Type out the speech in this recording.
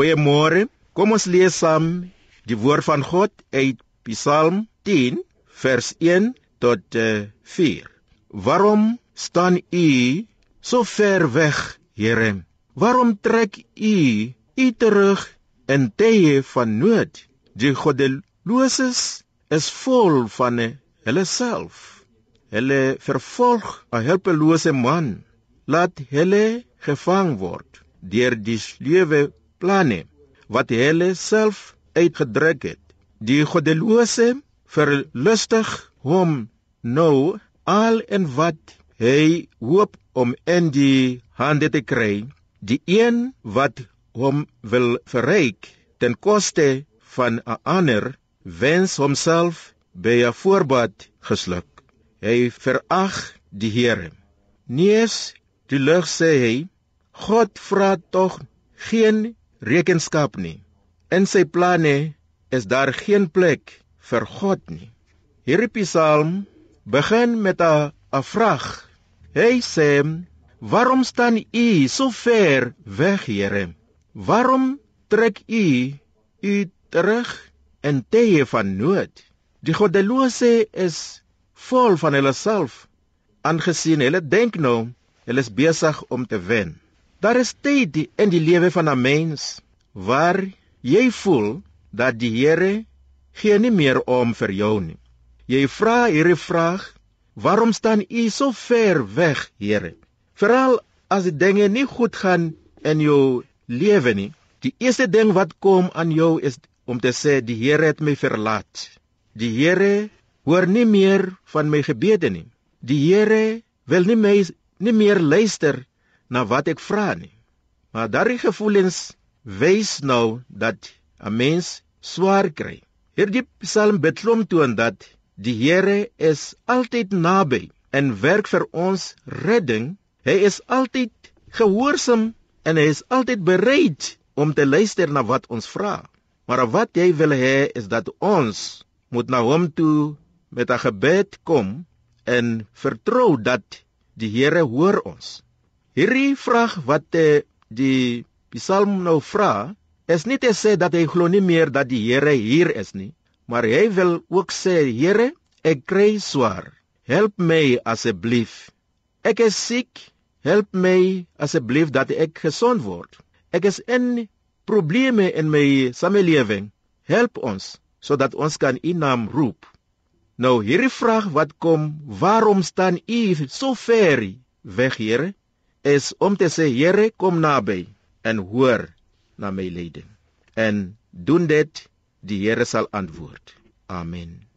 Goeiemôre. Kom ons lees saam die woord van God uit Psalm 10 vers 1 tot uh, 4. Waarom staan u so ver weg, Here? Waarom trek u u terug in tye van nood? Die goddeloses is vol van hulle self. Hulle vervolg 'n hulpelose man. Laat hulle gevang word deur die lewe planne wat hulle self uitgedruk het. Die goddelose verlustig hom nou al en wat hy hoop om in die hande te kry, die een wat hom wil verryk ten koste van 'n ander, wens homself by 'n voorbad gesluk. Hy verag die Here. Nees die lig sê hy, God vra tog geen rekenskap nie. In sy planne is daar geen plek vir God nie. Hierdie Psalm begin met 'n vraag. Hy sê: "Waarom staan u so ver weg, Here? Waarom trek u u terug in tye van nood?" Die goddelose is vol van hulle self, aangesien hulle dink nou hulle is besig om te wen. Daar is tyd in die lewe van 'n mens waar jy voel dat die Here gee nie meer om vir jou nie. Jy vra hierdie vraag: Waarom staan U so ver weg, Here? Veral as die dinge nie goed gaan in jou lewe nie. Die eerste ding wat kom aan jou is om te sê die Here het my verlaat. Die Here hoor nie meer van my gebede nie. Die Here wil nie my nie meer luister na wat ek vra nie. Maar daardie gevoelens wys nou dat 'n mens swaar kry. Hierdie Psalm beklomtoon dat die Here is altyd naby en werk vir ons redding. Hy is altyd gehoorsaam en hy is altyd bereid om te luister na wat ons vra. Maar wat hy wil hê is dat ons moet na hom toe met 'n gebed kom en vertrou dat die Here hoor ons. Hierdie vraag wat eh, die Psalm nou vra, is nie te sê dat hy glo nie meer dat die Here hier is nie, maar hy wil ook sê, Here, ek kry swaar. Help my asseblief. Ek is siek. Help my asseblief dat ek gesond word. Ek is in probleme in my samelewing. Help ons sodat ons kan U naam roep. Nou hierdie vraag wat kom, waarom staan U so ver weg, Here? Is om te sê Here kom naby en hoor na my lyding. En doen dit, die Here sal antwoord. Amen.